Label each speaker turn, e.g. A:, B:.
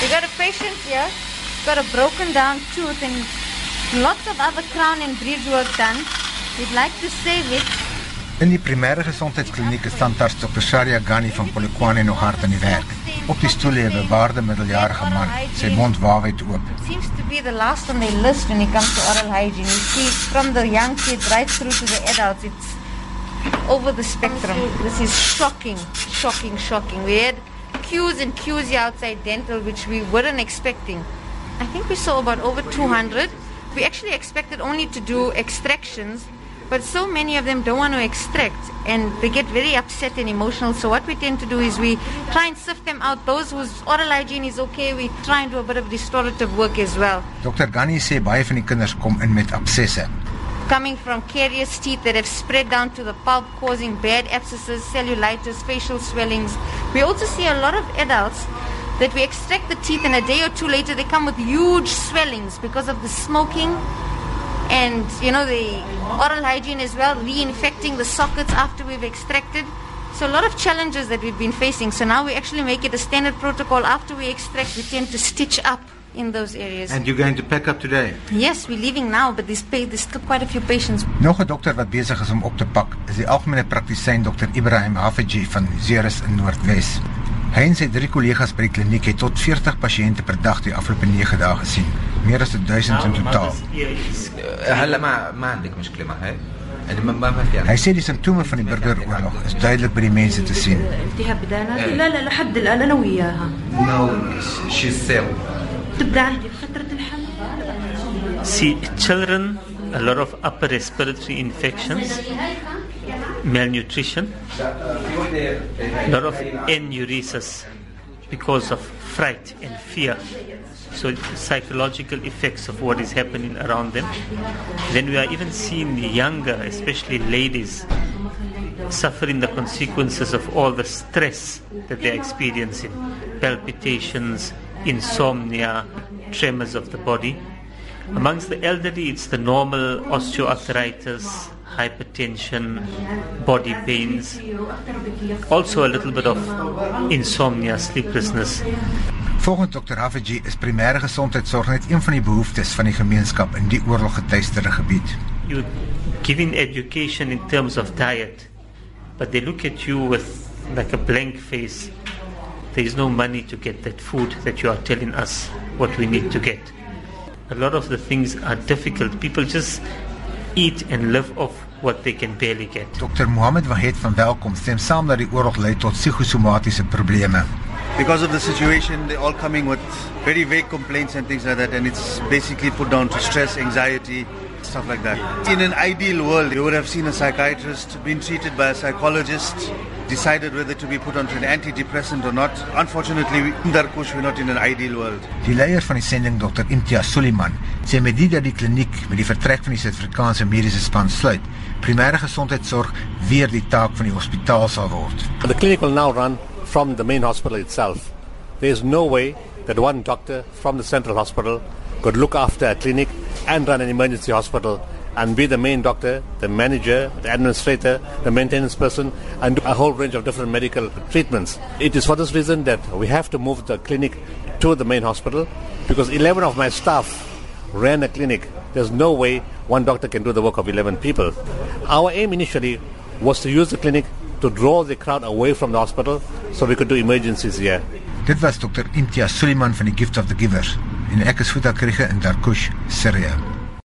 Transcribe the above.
A: We got a patient here, got a broken down tooth and lots of other crown and bridge work done. We'd like to save it.
B: In die primêre gesondheidskliniek is tandarts Dr. Sharia Gani van Polokwane nog hard aan die werk. Op die stoel lê 'n bewaarde middeljarige man, sy mond waawyd oop.
A: Seems to be the last on their list when it comes to oral hygiene. You see, from the young kids right through to the adults, it's over the spectrum. This is shocking, shocking, shocking. We had queues and queues outside dental, which we weren't expecting. I think we saw about over 200. We actually expected only to do extractions, but so many of them don't want to extract and they get very upset and emotional. So, what we tend to do is we try and sift them out. Those whose oral hygiene is okay, we try and do a bit of restorative work as well.
B: Dr. Gani sê baie van die kinders kom in met absesse.
A: Coming from carious teeth that have spread down to the pulp, causing bad abscesses, cellulitis, facial swellings. We also see a lot of adults that we extract the teeth, and a day or two later, they come with huge swellings because of the smoking and you know the oral hygiene as well, reinfecting the sockets after we've extracted. So a lot of challenges that we've been facing. So now we actually make it a standard protocol. After we extract, we tend to stitch up in those areas.
B: And you're going to pack up today.
A: yes, we're leaving now, but there's, pa- there's still quite a few patients
B: Nog 'n dokter wat besig is om op te pak, is die algemene praktisyn Dr. Ibrahim Hafeji van Zeres in Noordwes. Hy en sy drie kollegas by die kliniek het tot 40 pasiënte per dag die afgelope 9 dae gesien. Meer as 1000 in totaal.
C: هلا ما ما عندك مشكله معها
B: Hij zei die symptomen van die burgeroorlog is duidelijk bij die mensen te
D: zien.
E: See, children, a lot of upper respiratory infections, malnutrition, a lot of enuresis because of fright and fear. So, psychological effects of what is happening around them. Then we are even seeing the younger, especially ladies, suffering the consequences of all the stress that they're experiencing palpitations, insomnia, tremors of the body. Amongst the elderly, it's the normal osteoarthritis, hypertension, body pains, also a little bit of insomnia, sleeplessness.
B: Volgens Dr. Hafeji is primêre gesondheidsorg net een van die behoeftes van die gemeenskap in die oorloggetuisterde gebied.
E: You're giving education in terms of diet, but they look at you with like a blank face. There is no money to get that food that you are telling us what we need to get. A lot of the things are difficult. People just eat and live off what they can barely get.
B: Dr. Mohammed Wahed van Welkom stem saam dat die oorlog lei tot psigosomatiese probleme.
F: because of the situation, they're all coming with very vague complaints and things like that, and it's basically put down to stress, anxiety, stuff like that. In an ideal world, you would have seen a psychiatrist, been treated by a psychologist, decided whether to be put onto an antidepressant or not. Unfortunately, in Darkush, we're not in an ideal world.
B: Die leier van die sending Dr. Imtiaz Suliman sê met dit dat die kliniek met die vertrek van die Suid-Afrikaanse mediese span sluit, primêre gesondheidsorg weer die taak van die hospitaal sal word.
G: The clinic will now run from the main hospital itself. There is no way that one doctor from the central hospital could look after a clinic and run an emergency hospital and be the main doctor, the manager, the administrator, the maintenance person, and do a whole range of different medical treatments. It is for this reason that we have to move the clinic to the main hospital because 11 of my staff ran a clinic. There's no way one doctor can do the work of 11 people. Our aim initially was to use the clinic to draw the crowd away from the hospital so we could do emergencies here.
B: Dit was Dr. Imtiaz Suliman van die Gift of the Givers en ek is in Darkush, Sirië.